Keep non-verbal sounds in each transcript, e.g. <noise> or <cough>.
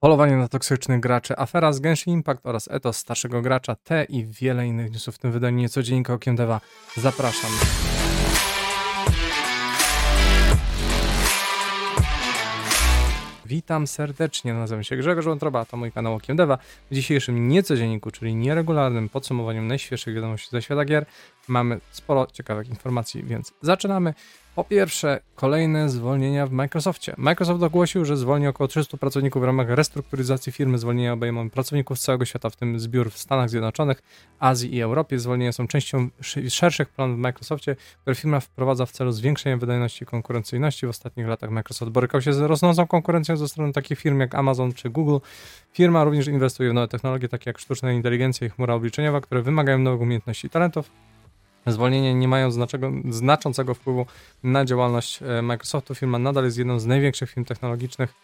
Polowanie na toksycznych graczy, afera z Genshin Impact oraz etos starszego gracza, te i wiele innych newsów w tym wydaniu niecodziennika Okiem Deva. Zapraszam. Witam serdecznie, nazywam się Grzegorz Wątroba, to mój kanał Okiem Deva. W dzisiejszym niecodzienniku, czyli nieregularnym podsumowaniu najświeższych wiadomości ze świata gier, mamy sporo ciekawych informacji, więc zaczynamy. Po pierwsze, kolejne zwolnienia w Microsoftie. Microsoft ogłosił, że zwolni około 300 pracowników w ramach restrukturyzacji firmy. Zwolnienia obejmą pracowników z całego świata, w tym zbiór w Stanach Zjednoczonych, Azji i Europie. Zwolnienia są częścią szerszych planów w Microsoftie, które firma wprowadza w celu zwiększenia wydajności i konkurencyjności. W ostatnich latach Microsoft borykał się z rosnącą konkurencją ze strony takich firm jak Amazon czy Google. Firma również inwestuje w nowe technologie, takie jak sztuczna inteligencja i chmura obliczeniowa, które wymagają nowych umiejętności i talentów. Zwolnienia nie mają znaczącego wpływu na działalność e, Microsoftu. Firma nadal jest jedną z największych firm technologicznych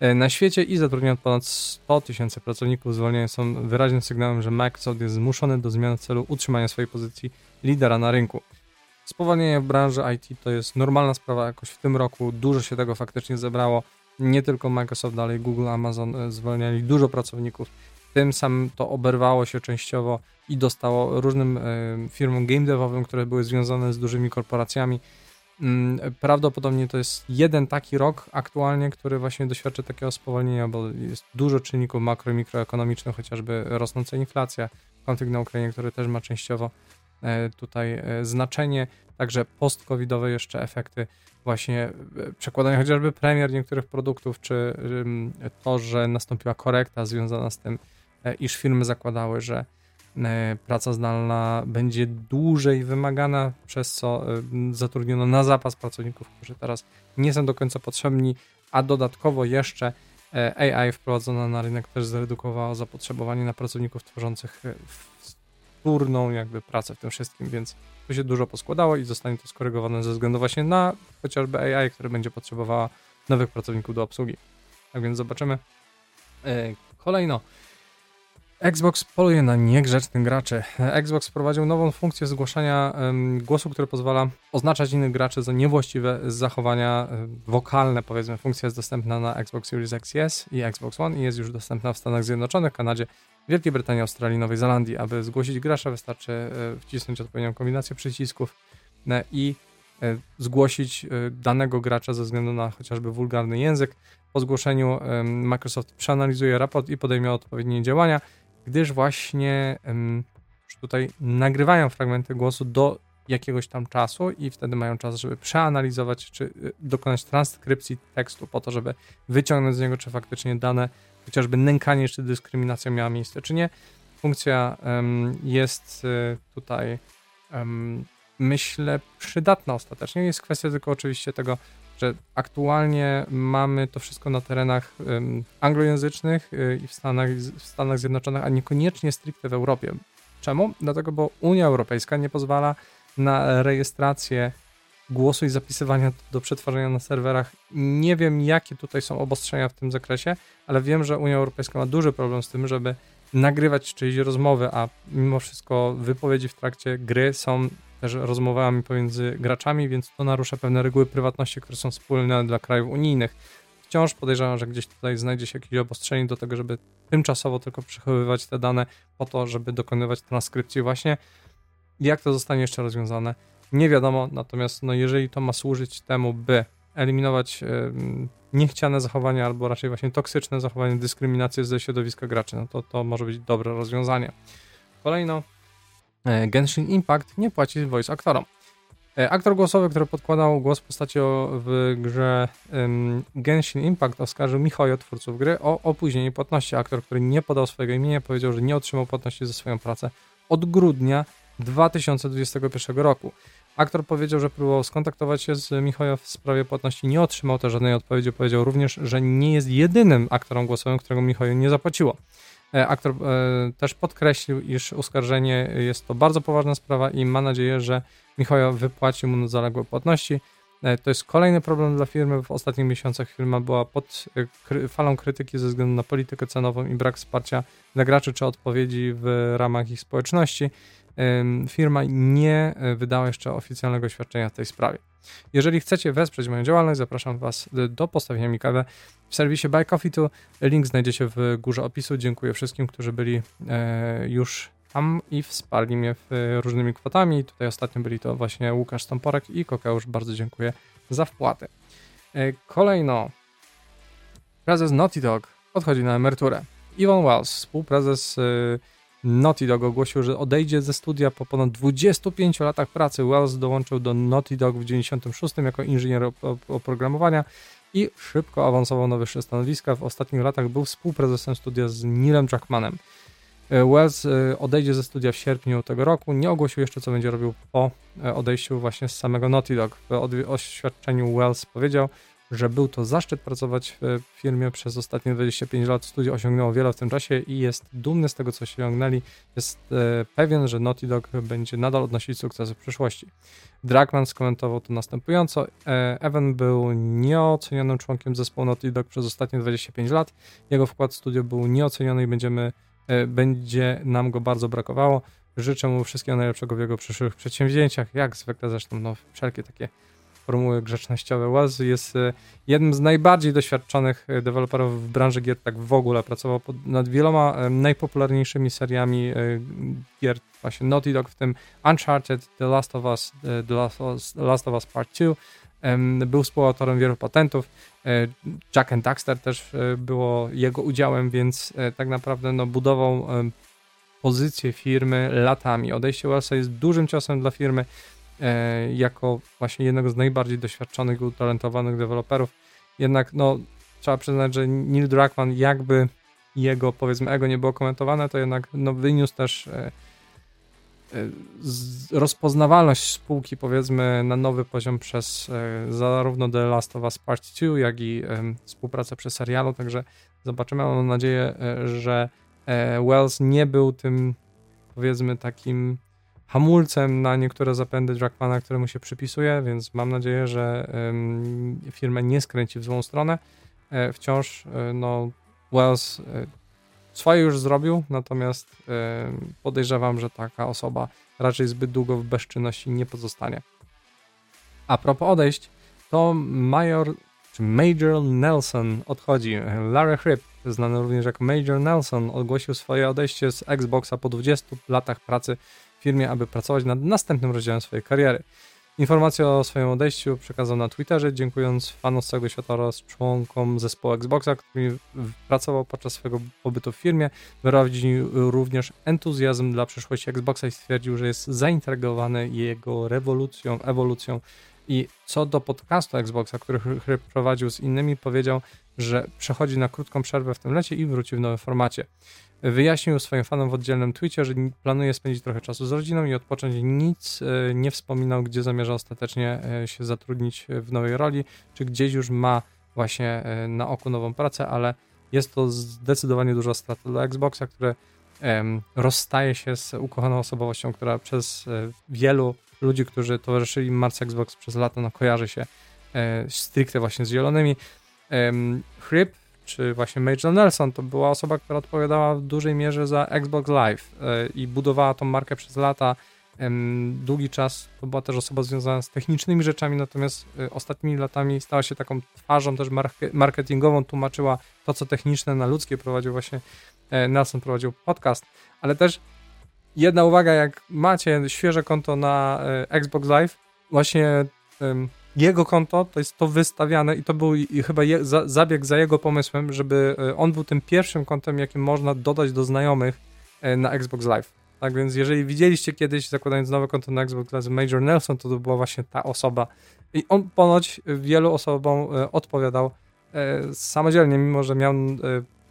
e, na świecie i zatrudnia ponad 100 tysięcy pracowników. Zwolnienia są wyraźnym sygnałem, że Microsoft jest zmuszony do zmian w celu utrzymania swojej pozycji lidera na rynku. Spowolnienie w branży IT to jest normalna sprawa, jakoś w tym roku dużo się tego faktycznie zebrało. Nie tylko Microsoft, dalej Google, Amazon e, zwalniali dużo pracowników tym samym to oberwało się częściowo i dostało różnym e, firmom game devowym, które były związane z dużymi korporacjami. Mm, prawdopodobnie to jest jeden taki rok aktualnie, który właśnie doświadczy takiego spowolnienia, bo jest dużo czynników makro i mikroekonomicznych, chociażby rosnąca inflacja, konflikt na Ukrainie, który też ma częściowo e, tutaj e, znaczenie, także post-covidowe jeszcze efekty właśnie przekładania chociażby premier niektórych produktów, czy to, że nastąpiła korekta związana z tym, iż firmy zakładały, że e, praca zdalna będzie dłużej wymagana, przez co e, zatrudniono na zapas pracowników, którzy teraz nie są do końca potrzebni, a dodatkowo jeszcze AI wprowadzona na rynek też zredukowało zapotrzebowanie na pracowników tworzących wtórną jakby pracę w tym wszystkim, więc tu się dużo poskładało i zostanie to skorygowane ze względu właśnie na chociażby AI, które będzie potrzebowała nowych pracowników do obsługi. Tak więc zobaczymy. Kolejno, Xbox poluje na niegrzecznych graczy. Xbox wprowadził nową funkcję zgłaszania głosu, który pozwala oznaczać innych graczy za niewłaściwe zachowania wokalne, powiedzmy. Funkcja jest dostępna na Xbox Series X i Xbox One i jest już dostępna w Stanach Zjednoczonych, Kanadzie, Wielkiej Brytanii, Australii, Nowej Zelandii. Aby zgłosić gracza wystarczy um, wcisnąć odpowiednią kombinację przycisków e, i e, zgłosić danego gracza ze względu na chociażby wulgarny język. Po zgłoszeniu Microsoft przeanalizuje raport i podejmie odpowiednie działania gdyż właśnie już tutaj nagrywają fragmenty głosu do jakiegoś tam czasu i wtedy mają czas, żeby przeanalizować, czy y, dokonać transkrypcji tekstu po to, żeby wyciągnąć z niego, czy faktycznie dane, chociażby nękanie czy dyskryminacja miała miejsce, czy nie. Funkcja jest y, tutaj myślę przydatna ostatecznie. Jest kwestia tylko oczywiście tego, że aktualnie mamy to wszystko na terenach anglojęzycznych y, i w Stanach, w Stanach Zjednoczonych, a niekoniecznie stricte w Europie. Czemu? Dlatego, bo Unia Europejska nie pozwala na rejestrację głosu i zapisywania do przetwarzania na serwerach. Nie wiem, jakie tutaj są obostrzenia w tym zakresie, ale wiem, że Unia Europejska ma duży problem z tym, żeby nagrywać czyjeś rozmowy, a mimo wszystko wypowiedzi w trakcie gry są też rozmowami pomiędzy graczami, więc to narusza pewne reguły prywatności, które są wspólne dla krajów unijnych. Wciąż podejrzewam, że gdzieś tutaj znajdzie się jakieś obostrzenie do tego, żeby tymczasowo tylko przechowywać te dane po to, żeby dokonywać transkrypcji właśnie. Jak to zostanie jeszcze rozwiązane? Nie wiadomo, natomiast no, jeżeli to ma służyć temu, by eliminować y, niechciane zachowania albo raczej właśnie toksyczne zachowanie, dyskryminację ze środowiska graczy, no to to może być dobre rozwiązanie. Kolejno, Genshin Impact nie płaci voice aktorom. E, aktor głosowy, który podkładał głos w postaci w grze Genshin Impact oskarżył Michojo, twórców gry, o opóźnienie płatności. Aktor, który nie podał swojego imienia, powiedział, że nie otrzymał płatności za swoją pracę od grudnia 2021 roku. Aktor powiedział, że próbował skontaktować się z Michojo w sprawie płatności, nie otrzymał też żadnej odpowiedzi. Powiedział również, że nie jest jedynym aktorem głosowym, którego Michojo nie zapłaciło. E, aktor e, też podkreślił, iż oskarżenie jest to bardzo poważna sprawa i ma nadzieję, że Michał wypłaci mu zaległe płatności. E, to jest kolejny problem dla firmy. W ostatnich miesiącach firma była pod falą krytyki ze względu na politykę cenową i brak wsparcia dla graczy czy odpowiedzi w ramach ich społeczności. Firma nie wydała jeszcze oficjalnego oświadczenia w tej sprawie. Jeżeli chcecie wesprzeć moją działalność, zapraszam Was do postawienia mi kawę w serwisie Buy Coffee To. Link znajdziecie w górze opisu. Dziękuję wszystkim, którzy byli e, już tam i wsparli mnie różnymi kwotami. Tutaj ostatnio byli to właśnie Łukasz Stomporek i Kokeusz. Bardzo dziękuję za wpłatę. E, kolejno, prezes Naughty Dog odchodzi na emeryturę. Ivan Wells, współprezes e, Naughty Dog ogłosił, że odejdzie ze studia po ponad 25 latach pracy. Wells dołączył do Naughty Dog w 96 jako inżynier oprogramowania i szybko awansował na wyższe stanowiska. W ostatnich latach był współprezesem studia z Neilem Jackmanem. E, Wells e, odejdzie ze studia w sierpniu tego roku. Nie ogłosił jeszcze, co będzie robił po e, odejściu właśnie z samego Naughty Dog. W oświadczeniu Wells powiedział, że był to zaszczyt pracować w firmie przez ostatnie 25 lat. Studio osiągnęło wiele w tym czasie i jest dumny z tego, co osiągnęli. Jest pewien, że Naughty Dog będzie nadal odnosić sukcesy w przyszłości. Dragman skomentował to następująco. Evan był nieocenionym członkiem zespołu Naughty Dog przez ostatnie 25 lat. Jego wkład w studio był nieoceniony i będziemy E, będzie nam go bardzo brakowało. Życzę mu wszystkiego najlepszego w jego przyszłych przedsięwzięciach, jak zwykle zresztą no, wszelkie takie formuły grzecznościowe. Waz jest e, jednym z najbardziej doświadczonych e, deweloperów w branży gier, tak w ogóle. Pracował pod, nad wieloma najpopularniejszymi seriami gier, właśnie Naughty Dog, w tym Uncharted, The Last of Us, The Last of Us, Last of Us Part 2, był współautorem wielu patentów. E, Jack and Daxter też e, było jego udziałem, więc e, tak naprawdę no, budował pozycję firmy latami. Odejście Wellsa jest dużym ciosem dla firmy jako właśnie jednego z najbardziej doświadczonych utalentowanych deweloperów. Jednak no, trzeba przyznać, że Neil Druckmann jakby jego powiedzmy ego nie było komentowane, to jednak no, wyniósł też rozpoznawalność spółki powiedzmy na nowy poziom przez e, zarówno The Last of Us Part 2, jak i współpracę przy serialu, także zobaczymy. Mam nadzieję, e, że e, Wells nie był tym powiedzmy takim hamulcem na niektóre zapędy Jackmana, które mu się przypisuje, więc mam nadzieję, że firmę nie skręci w złą stronę. Wciąż no, Wells Swoje już zrobił, natomiast podejrzewam, że taka osoba raczej zbyt długo w bezczynności nie pozostanie. A propos odejść, to Major czy Major Nelson odchodzi. Larry Hryb, znany również jako Major Nelson, ogłosił swoje odejście z Xboxa po 20 latach pracy firmie, aby pracować nad następnym rozdziałem swojej kariery. Informację o swoim odejściu przekazał na Twitterze, dziękując fanom z całego świata oraz członkom zespołu Xboxa, który pracował podczas swojego pobytu w firmie. Wyraził również entuzjazm dla przyszłości Xboxa i stwierdził, że jest zaintrygowany jego rewolucją, ewolucją. I co do podcastu Xboxa, który prowadził z innymi, powiedział, że przechodzi na krótką przerwę w tym lecie i wróci w nowym formacie. Wyjaśnił swoim fanom w oddzielnym tweetie, że planuje spędzić trochę czasu z rodziną i odpocząć. Nic e, nie wspominał, gdzie zamierza ostatecznie e, się zatrudnić w nowej roli, czy gdzieś już ma właśnie e, na oku nową pracę, ale jest to zdecydowanie duża strata dla Xboxa, które rozstaje się z ukochaną osobowością, która przez wielu ludzi, którzy towarzyszyli marce Xbox przez lata, no kojarzy się stricte właśnie z zielonymi. Chryb czy właśnie Major Nelson, to była osoba, która odpowiadała w dużej mierze za Xbox Live e, i budowała tą markę przez lata. Długi czas to była też osoba związana z technicznymi rzeczami, natomiast e, ostatnimi latami stała się taką twarzą też marketingową, tłumaczyła to, co techniczne na ludzkie prowadził właśnie e, Nelson prowadził podcast, ale też jedna uwaga, jak macie świeże konto na Xbox Live, właśnie jego konto to jest to wystawiane i to był chyba je, za, zabieg za jego pomysłem, żeby e, on był tym pierwszym kontem, jakim można dodać do znajomych e, na Xbox Live. Tak więc jeżeli widzieliście kiedyś, zakładając nowe konto na Xbox Live Major Nelson, to to była właśnie ta osoba. I on ponoć wielu osobom e, odpowiadał samodzielnie, mimo że miał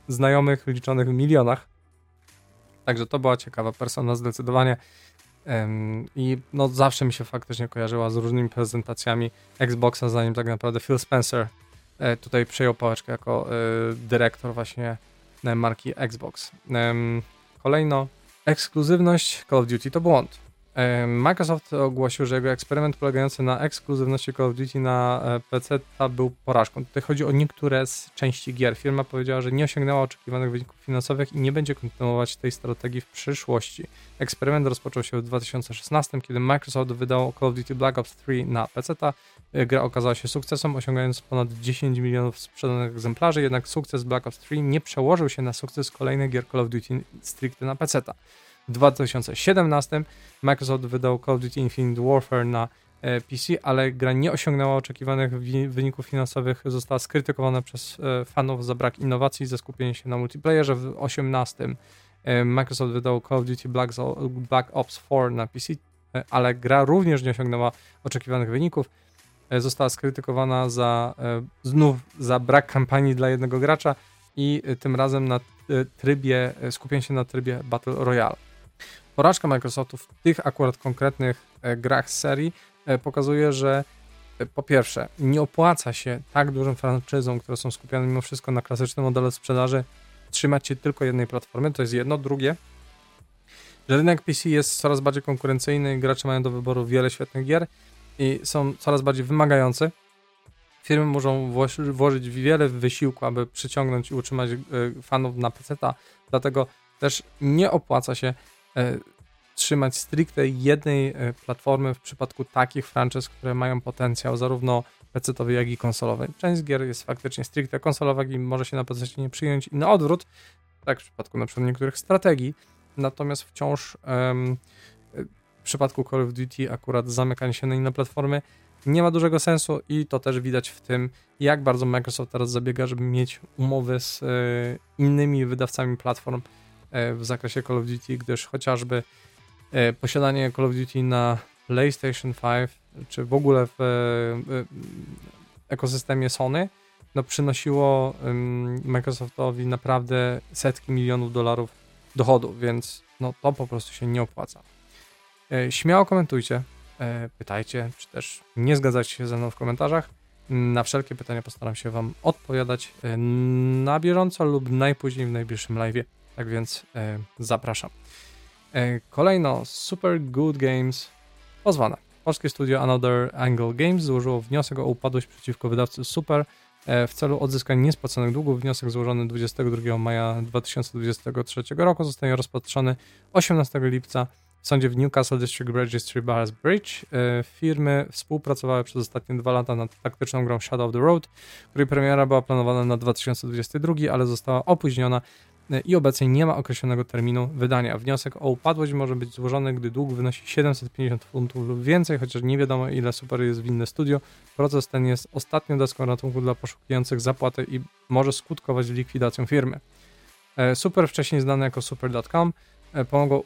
znajomych liczonych w milionach. Także to była ciekawa persona zdecydowanie. I no zawsze mi się faktycznie kojarzyła z różnymi prezentacjami Xboxa, zanim tak naprawdę Phil Spencer e, tutaj przejął pałeczkę jako e, dyrektor właśnie marki Xbox. Kolejno, ekskluzywność Call of Duty to błąd. Microsoft ogłosił, że jego eksperyment polegający na ekskluzywności Call of Duty na e, PC był porażką. Tutaj chodzi o niektóre z części gier. Firma powiedziała, że nie osiągnęła oczekiwanych wyników finansowych i nie będzie kontynuować tej strategii w przyszłości. Eksperyment rozpoczął się w 2016, kiedy Microsoft wydał Call of Duty Black Ops 3 na PC. E, gra okazała się sukcesem, osiągając ponad 10 milionów sprzedanych egzemplarzy, jednak sukces Black Ops 3 nie przełożył się na sukces kolejnych gier Call of Duty stricte na PC. W 2017 Microsoft wydał Call of Duty Infinite Warfare na e, PC, ale gra nie osiągnęła oczekiwanych wyników finansowych, została skrytykowana przez e, fanów za brak innowacji ze skupieniem się na multiplayerze. W 2018 e, Microsoft wydał Call of Duty Black, Black Ops 4 na PC, ale gra również nie osiągnęła oczekiwanych wyników. Została skrytykowana za znów za brak kampanii dla jednego gracza i tym razem na trybie, skupienie się na trybie Battle Royale. Porażka Microsoftu w tych akurat konkretnych e, grach z serii e, pokazuje, że e, po pierwsze, nie opłaca się tak dużym franczyzom, które są skupione mimo wszystko na klasycznym modelu sprzedaży, trzymać się tylko jednej platformy, to jest jedno. Drugie, że rynek PC jest coraz bardziej konkurencyjny, gracze mają do wyboru wiele świetnych gier i są coraz bardziej wymagający. Firmy muszą włożyć wiele wysiłku, aby przyciągnąć i utrzymać fanów na PC, dlatego też nie opłaca się trzymać stricte jednej e, platformy w przypadku takich franczyz, które mają potencjał zarówno PC-owy, jak i konsolowy. Część gier jest faktycznie stricte konsolowa i może się na PC nie przyjąć i na odwrót, tak w przypadku na przykład niektórych strategii, natomiast wciąż um, w przypadku Call of Duty akurat zamykanie się na inne platformy nie ma dużego sensu i to też widać w tym, jak bardzo Microsoft teraz zabiega, żeby mieć umowy z y, innymi wydawcami platform, E, w zakresie Call of Duty, gdyż chociażby e, posiadanie Call of Duty na PlayStation 5 czy w ogóle w e, ekosystemie Sony no przynosiło Microsoftowi naprawdę setki milionów dolarów dochodów, więc no to po prostu się nie opłaca. Śmiało komentujcie, pytajcie, czy też nie zgadzajcie się ze mną w komentarzach. Na wszelkie pytania postaram się Wam odpowiadać na bieżąco lub najpóźniej w najbliższym live. Tak więc e, zapraszam. E, kolejno Super Good Games pozwane. Polskie studio Another Angle Games złożyło wniosek o upadłość przeciwko wydawcy Super e, w celu odzyskania niespłaconych długów. Wniosek złożony 22 maja 2023 roku zostanie rozpatrzony 18 lipca w sądzie w Newcastle District Registry Bars Bridge. E, firmy współpracowały przez ostatnie dwa lata nad taktyczną grą Shadow of the Road, której premiera była planowana na 2022, ale została opóźniona i obecnie nie ma określonego terminu wydania. Wniosek o upadłość może być złożony, gdy dług wynosi 750 funtów lub więcej, chociaż nie wiadomo ile super jest winne studio. Proces ten jest ostatnią deską ratunku dla poszukujących zapłaty i może skutkować likwidacją firmy. E, super, wcześniej znane jako super.com, e, pomogło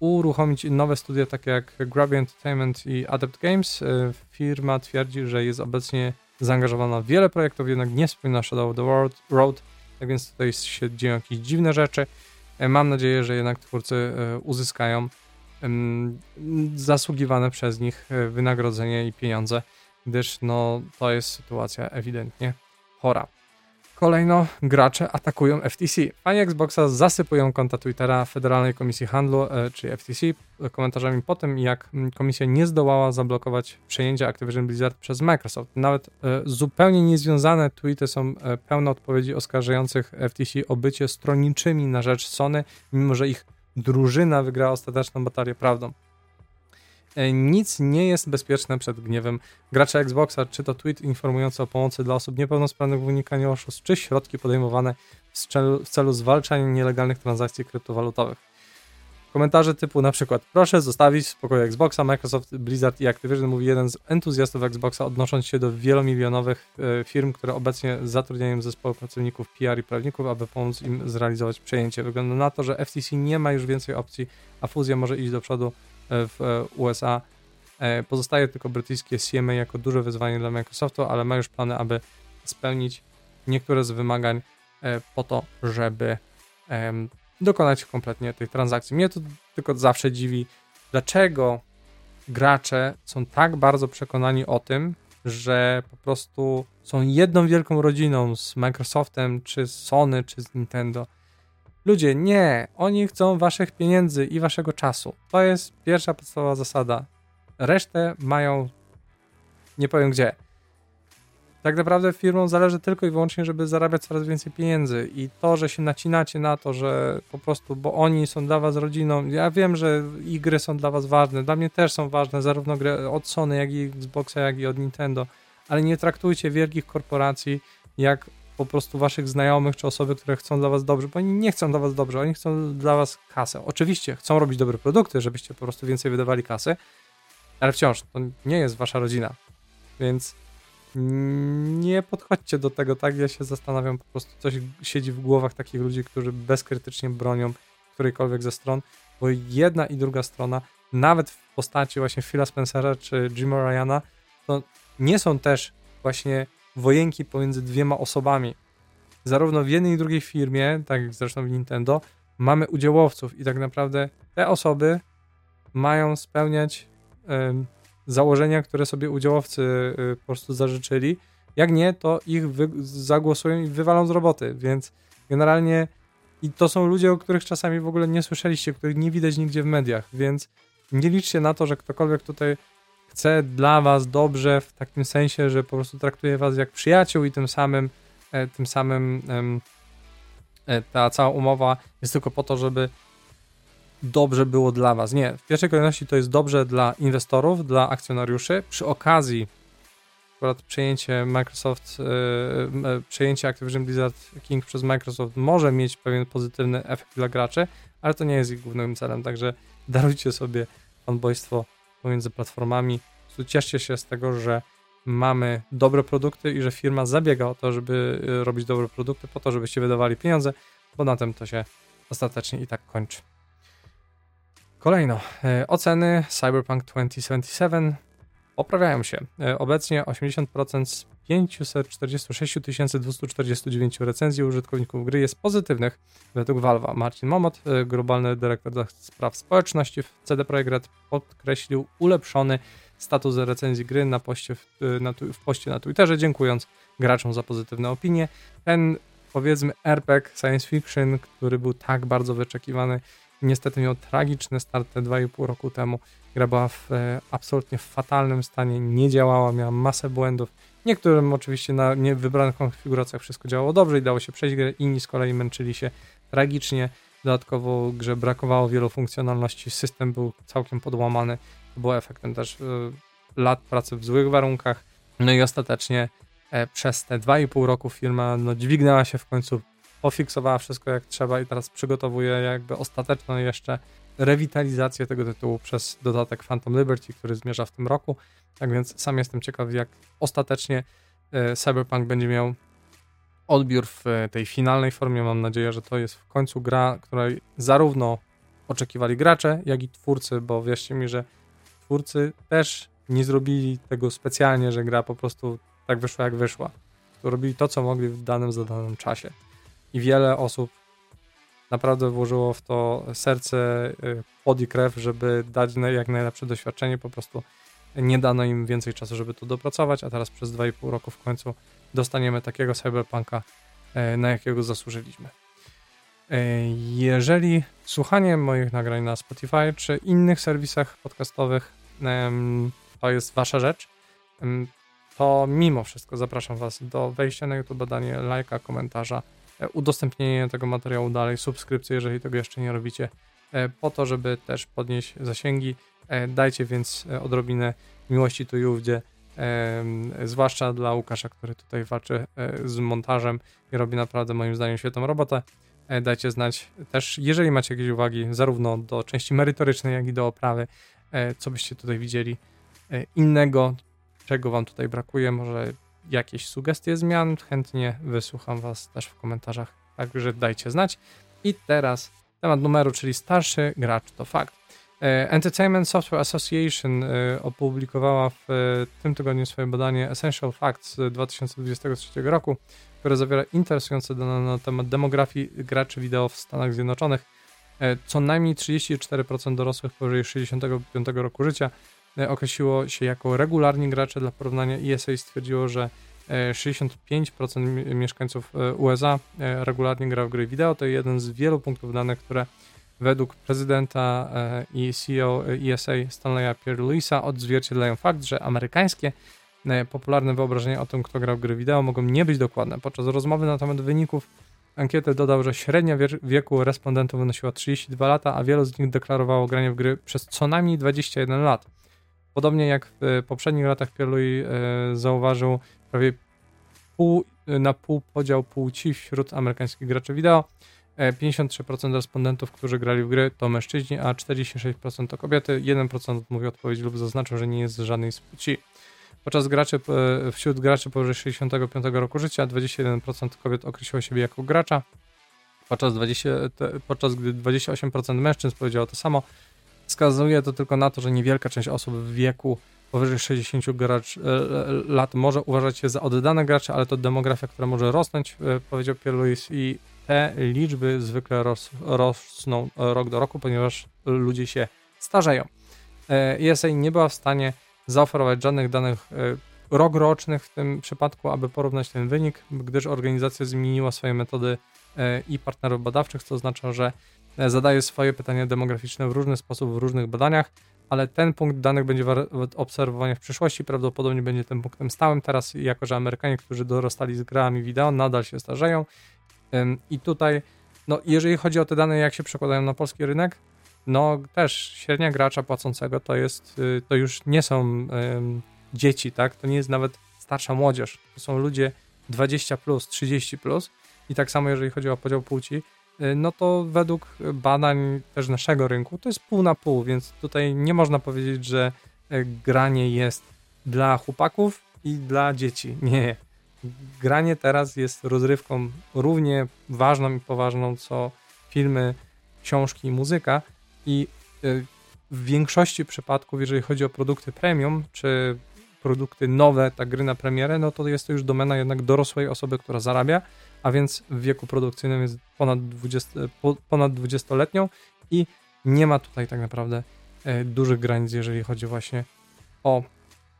uruchomić nowe studia takie jak Grabby Entertainment i Adept Games. E, firma twierdzi, że jest obecnie zaangażowana w wiele projektów, jednak nie wspomina Shadow of the World, Road, tak więc tutaj się dzieją jakieś dziwne rzeczy. E, mam nadzieję, że jednak twórcy e, uzyskają zasługiwane przez nich e, wynagrodzenie i pieniądze, gdyż no, to jest sytuacja ewidentnie chora. Kolejno gracze atakują FTC. Fani Xboxa zasypują konta Twittera Federalnej Komisji Handlu, e, czy FTC, komentarzami po tym, jak komisja nie zdołała zablokować przejęcia Activision Blizzard przez Microsoft. Nawet e, zupełnie niezwiązane tweety są e, pełne odpowiedzi oskarżających FTC o bycie stronniczymi na rzecz Sony, mimo że ich drużyna wygrała ostateczną batalię prawdą. E, nic nie jest bezpieczne przed gniewem gracza Xboxa, czy to tweet informujący o pomocy dla osób niepełnosprawnych w unikaniu oszustw, czy środki podejmowane w celu, w celu zwalczania nielegalnych transakcji kryptowalutowych. Komentarze typu na przykład proszę zostawić w spokoju Xboxa, Microsoft, Blizzard i Activision mówi jeden z entuzjastów Xboxa odnosząc się do wielomilionowych e, firm, które obecnie zatrudniają zespoły pracowników PR i prawników, aby pomóc im zrealizować przejęcie. Wygląda na to, że FTC nie ma już więcej opcji, a fuzja może iść do przodu w e, USA. E, pozostaje tylko brytyjskie CMA jako duże wyzwanie dla Microsoftu, ale ma już plany, aby spełnić niektóre z wymagań e, po to, żeby dokonać kompletnie tej transakcji. Mnie to tylko zawsze dziwi, dlaczego gracze są tak bardzo przekonani o tym, że po prostu są jedną wielką rodziną z Microsoftem, czy z Sony, czy z Nintendo. Ludzie, nie, oni chcą waszych pieniędzy i waszego czasu. To jest pierwsza podstawowa zasada. Resztę mają nie powiem gdzie. Tak naprawdę firmom zależy tylko i wyłącznie, żeby zarabiać coraz więcej pieniędzy i to, że się nacinacie na to, że po prostu, bo oni są dla was rodziną, ja wiem, że i gry są dla was ważne, dla mnie też są ważne, zarówno gry od Sony, jak i Xboxa, jak i od Nintendo, ale nie traktujcie wielkich korporacji jak po prostu waszych znajomych czy osoby, które chcą dla was dobrze, bo oni nie chcą dla was dobrze, oni chcą dla was kasę. Oczywiście chcą robić dobre produkty, żebyście po prostu więcej wydawali kasy, ale wciąż to nie jest wasza rodzina. Więc nie podchodźcie do tego tak. Ja się zastanawiam, po prostu coś siedzi w głowach takich ludzi, którzy bezkrytycznie bronią którejkolwiek ze stron, bo jedna i druga strona, nawet w postaci właśnie Phila Spencera czy Jima Ryana, to nie są też właśnie wojenki pomiędzy dwiema osobami. Zarówno w jednej i drugiej firmie, tak jak zresztą w Nintendo, mamy udziałowców i tak naprawdę te osoby mają spełniać założenia, które sobie udziałowcy y, po prostu zażyczyli. Jak nie, to ich wy- zagłosują i wywalą z roboty, więc generalnie i to są ludzie, o których czasami w ogóle nie słyszeliście, których nie widać nigdzie w mediach, więc nie liczcie na to, że ktokolwiek tutaj chce dla was dobrze w takim sensie, że po prostu traktuje was jak przyjaciół i tym samym e, tym samym e, ta cała umowa jest tylko po to, żeby dobrze było dla Was. Nie, w pierwszej kolejności to jest dobrze dla inwestorów, dla akcjonariuszy. Przy okazji akurat przejęcie Microsoft, yy, przejęcie Activision Blizzard King przez Microsoft może mieć pewien pozytywny efekt dla graczy, ale to nie jest ich głównym celem, także darujcie sobie fanboystwo pomiędzy platformami. Cieszcie się z tego, że mamy dobre produkty i że firma zabiega o to, żeby y, robić dobre produkty po to, żebyście wydawali pieniądze, bo na tym to się ostatecznie i tak kończy. Kolejno, e, oceny Cyberpunk 2077 poprawiają się. E, obecnie 80% z 546 249 recenzji użytkowników gry jest pozytywnych według Valve'a. Marcin Momot, e, globalny dyrektor spraw społeczności w CD Projekt Red podkreślił ulepszony status recenzji gry na poście w, na, w poście na Twitterze, dziękując graczom za pozytywne opinie. Ten powiedzmy RPG science fiction, który był tak bardzo wyczekiwany, niestety miał tragiczny start te 2,5 roku temu. Gra była w e, absolutnie fatalnym stanie, nie działała, miała masę błędów. Niektórym oczywiście na niewybranych konfiguracjach wszystko działało dobrze i dało się przejść grę, inni z kolei męczyli się tragicznie. Dodatkowo grze brakowało wielu funkcjonalności, system był całkiem podłamany. To było efektem też y, lat pracy w złych warunkach. No i ostatecznie e, przez te 2,5 roku firma no, dźwignęła się w końcu pofiksowała wszystko jak trzeba i teraz przygotowuje jakby ostateczną jeszcze rewitalizację tego tytułu przez dodatek Phantom Liberty, który zmierza w tym roku. Tak więc sam jestem ciekaw, jak ostatecznie e, Cyberpunk będzie miał odbiór w tej finalnej formie. Mam nadzieję, że to jest w końcu gra, której zarówno oczekiwali gracze, jak i twórcy, bo wierzcie mi, że twórcy też nie zrobili tego specjalnie, że gra po prostu tak wyszła, jak wyszła. To robili to, co mogli w danym zadanym czasie i wiele osób naprawdę włożyło w to serce, y, pod i krew, żeby dać jak najlepsze doświadczenie. Po prostu nie dano im więcej czasu, żeby to dopracować, a teraz przez 2,5 roku w końcu dostaniemy takiego cyberpunka, y, na jakiego zasłużyliśmy. Y, jeżeli słuchanie moich nagrań na Spotify czy innych serwisach podcastowych to jest wasza rzecz, to mimo wszystko zapraszam was do wejścia na YouTube, danie lajka, komentarza, udostępnienie tego materiału dalej, subskrypcję, jeżeli tego jeszcze nie robicie, e, po to, żeby też podnieść zasięgi. E, dajcie więc odrobinę miłości tu i ówdzie, zwłaszcza dla Łukasza, który tutaj walczy z montażem i robi naprawdę moim zdaniem świetną robotę. Dajcie znać też, jeżeli macie jakieś uwagi, zarówno do części merytorycznej, jak i do oprawy, co byście tutaj widzieli innego, czego Wam tutaj brakuje. Może jakieś sugestie zmian, chętnie wysłucham Was też w komentarzach, także dajcie znać. I teraz temat numeru, czyli starszy gracz to fakt. E, Entertainment Software Association e, opublikowała w e, tym tygodniu swoje badanie Essential Facts 2023 roku, które zawiera interesujące dane na temat demografii graczy wideo w Stanach Zjednoczonych. Co najmniej 34% dorosłych powyżej 65 roku życia określiło się jako regularni gracze. Dla porównania ESA stwierdziło, że E, 65% mi- mieszkańców e, USA e, regularnie gra w gry wideo. To jeden z wielu punktów danych, które według prezydenta e, i CEO ESA Stanleya Pierre-Louisa odzwierciedlają fakt, że amerykańskie e, popularne wyobrażenia o tym, kto gra w gry wideo, mogą nie być dokładne. Podczas rozmowy na temat wyników ankiety dodał, że średnia wie- wieku respondentów wynosiła 32 lata, a wielu z nich deklarowało granie w gry przez co najmniej 21 lat. Podobnie jak w e, poprzednich latach Pierre-Louis e, zauważył prawie pół na pół podział płci wśród amerykańskich graczy wideo. E, 53% respondentów, którzy grali w gry, to mężczyźni, a 46% to kobiety. 1% odmówił odpowiedzi lub zaznaczył, że nie jest z żadnej z płci. Podczas graczy, e, wśród graczy powyżej 65 roku życia 21% kobiet określiło siebie jako gracza, podczas, 20, te, podczas gdy 28% mężczyzn powiedziało to samo. Wskazuje to tylko na to, że niewielka część osób w wieku powyżej 60 gracz, e, lat może uważać się za oddane gracze, ale to demografia, która może rosnąć, e, powiedział Pierre Louis i te liczby zwykle ros, rosną rok do roku, ponieważ ludzie się starzeją. E, ESA nie była w stanie zaoferować żadnych danych e, rokrocznych w tym przypadku, aby porównać ten wynik, gdyż organizacja zmieniła swoje metody e, i partnerów badawczych, co oznacza, że e, zadaje swoje pytania demograficzne w różny sposób w różnych badaniach, ale ten punkt danych będzie obserwowania w przyszłości, prawdopodobnie będzie tym punktem stałym teraz, jako że Amerykanie, którzy dorastali z grami wideo, nadal się starzeją. I tutaj, no jeżeli chodzi o te dane, jak się przekładają na polski rynek, no też średnia gracza płacącego to jest, y, to już nie są ym, dzieci, tak? To nie jest nawet starsza młodzież. To są ludzie 20 plus, 30 plus. I tak samo jeżeli chodzi o podział płci, no to według badań też naszego rynku to jest pół na pół, więc tutaj nie można powiedzieć, że y, granie jest dla chłopaków i dla dzieci. <laughs> Nie. Granie teraz jest rozrywką równie ważną i poważną co filmy, książki i muzyka i y, w większości przypadków, jeżeli chodzi o produkty premium, czy produkty nowe, tak gry na premierę, no to jest to już domena jednak dorosłej osoby, która zarabia, a więc w wieku produkcyjnym jest ponad 20, po- ponad 20-letnią i nie ma tutaj tak naprawdę e, dużych granic, jeżeli chodzi właśnie o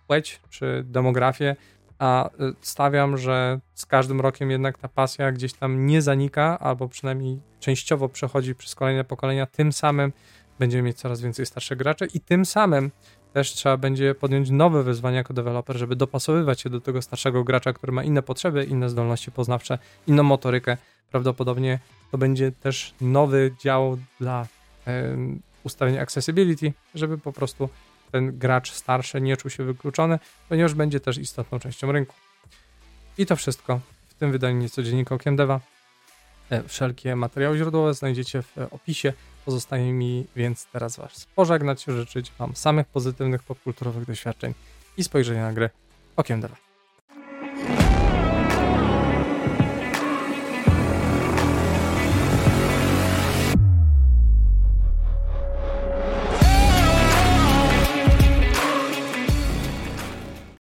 płeć czy demografię, a e, stawiam, że z każdym rokiem jednak ta pasja gdzieś tam nie zanika, albo przynajmniej częściowo przechodzi przez kolejne pokolenia, tym samym będziemy mieć coraz więcej starszych graczy i tym samym też trzeba będzie podjąć nowe wyzwania jako deweloper, żeby dopasowywać się do tego starszego gracza, który ma inne potrzeby, inne zdolności poznawcze, inną motorykę. Prawdopodobnie to będzie też nowy dział dla em, ustawienia accessibility, żeby po prostu ten gracz starszy nie czuł się wykluczony, ponieważ będzie też istotną częścią rynku. I to wszystko w tym wydaniu nieco dziennika Okiem Deva. E, Wszelkie materiały źródłowe znajdziecie w e, opisie. Pozostaje mi więc teraz Was pożegnać, życzyć Wam samych pozytywnych popkulturowych doświadczeń i spojrzenia na gry Okiem Deva.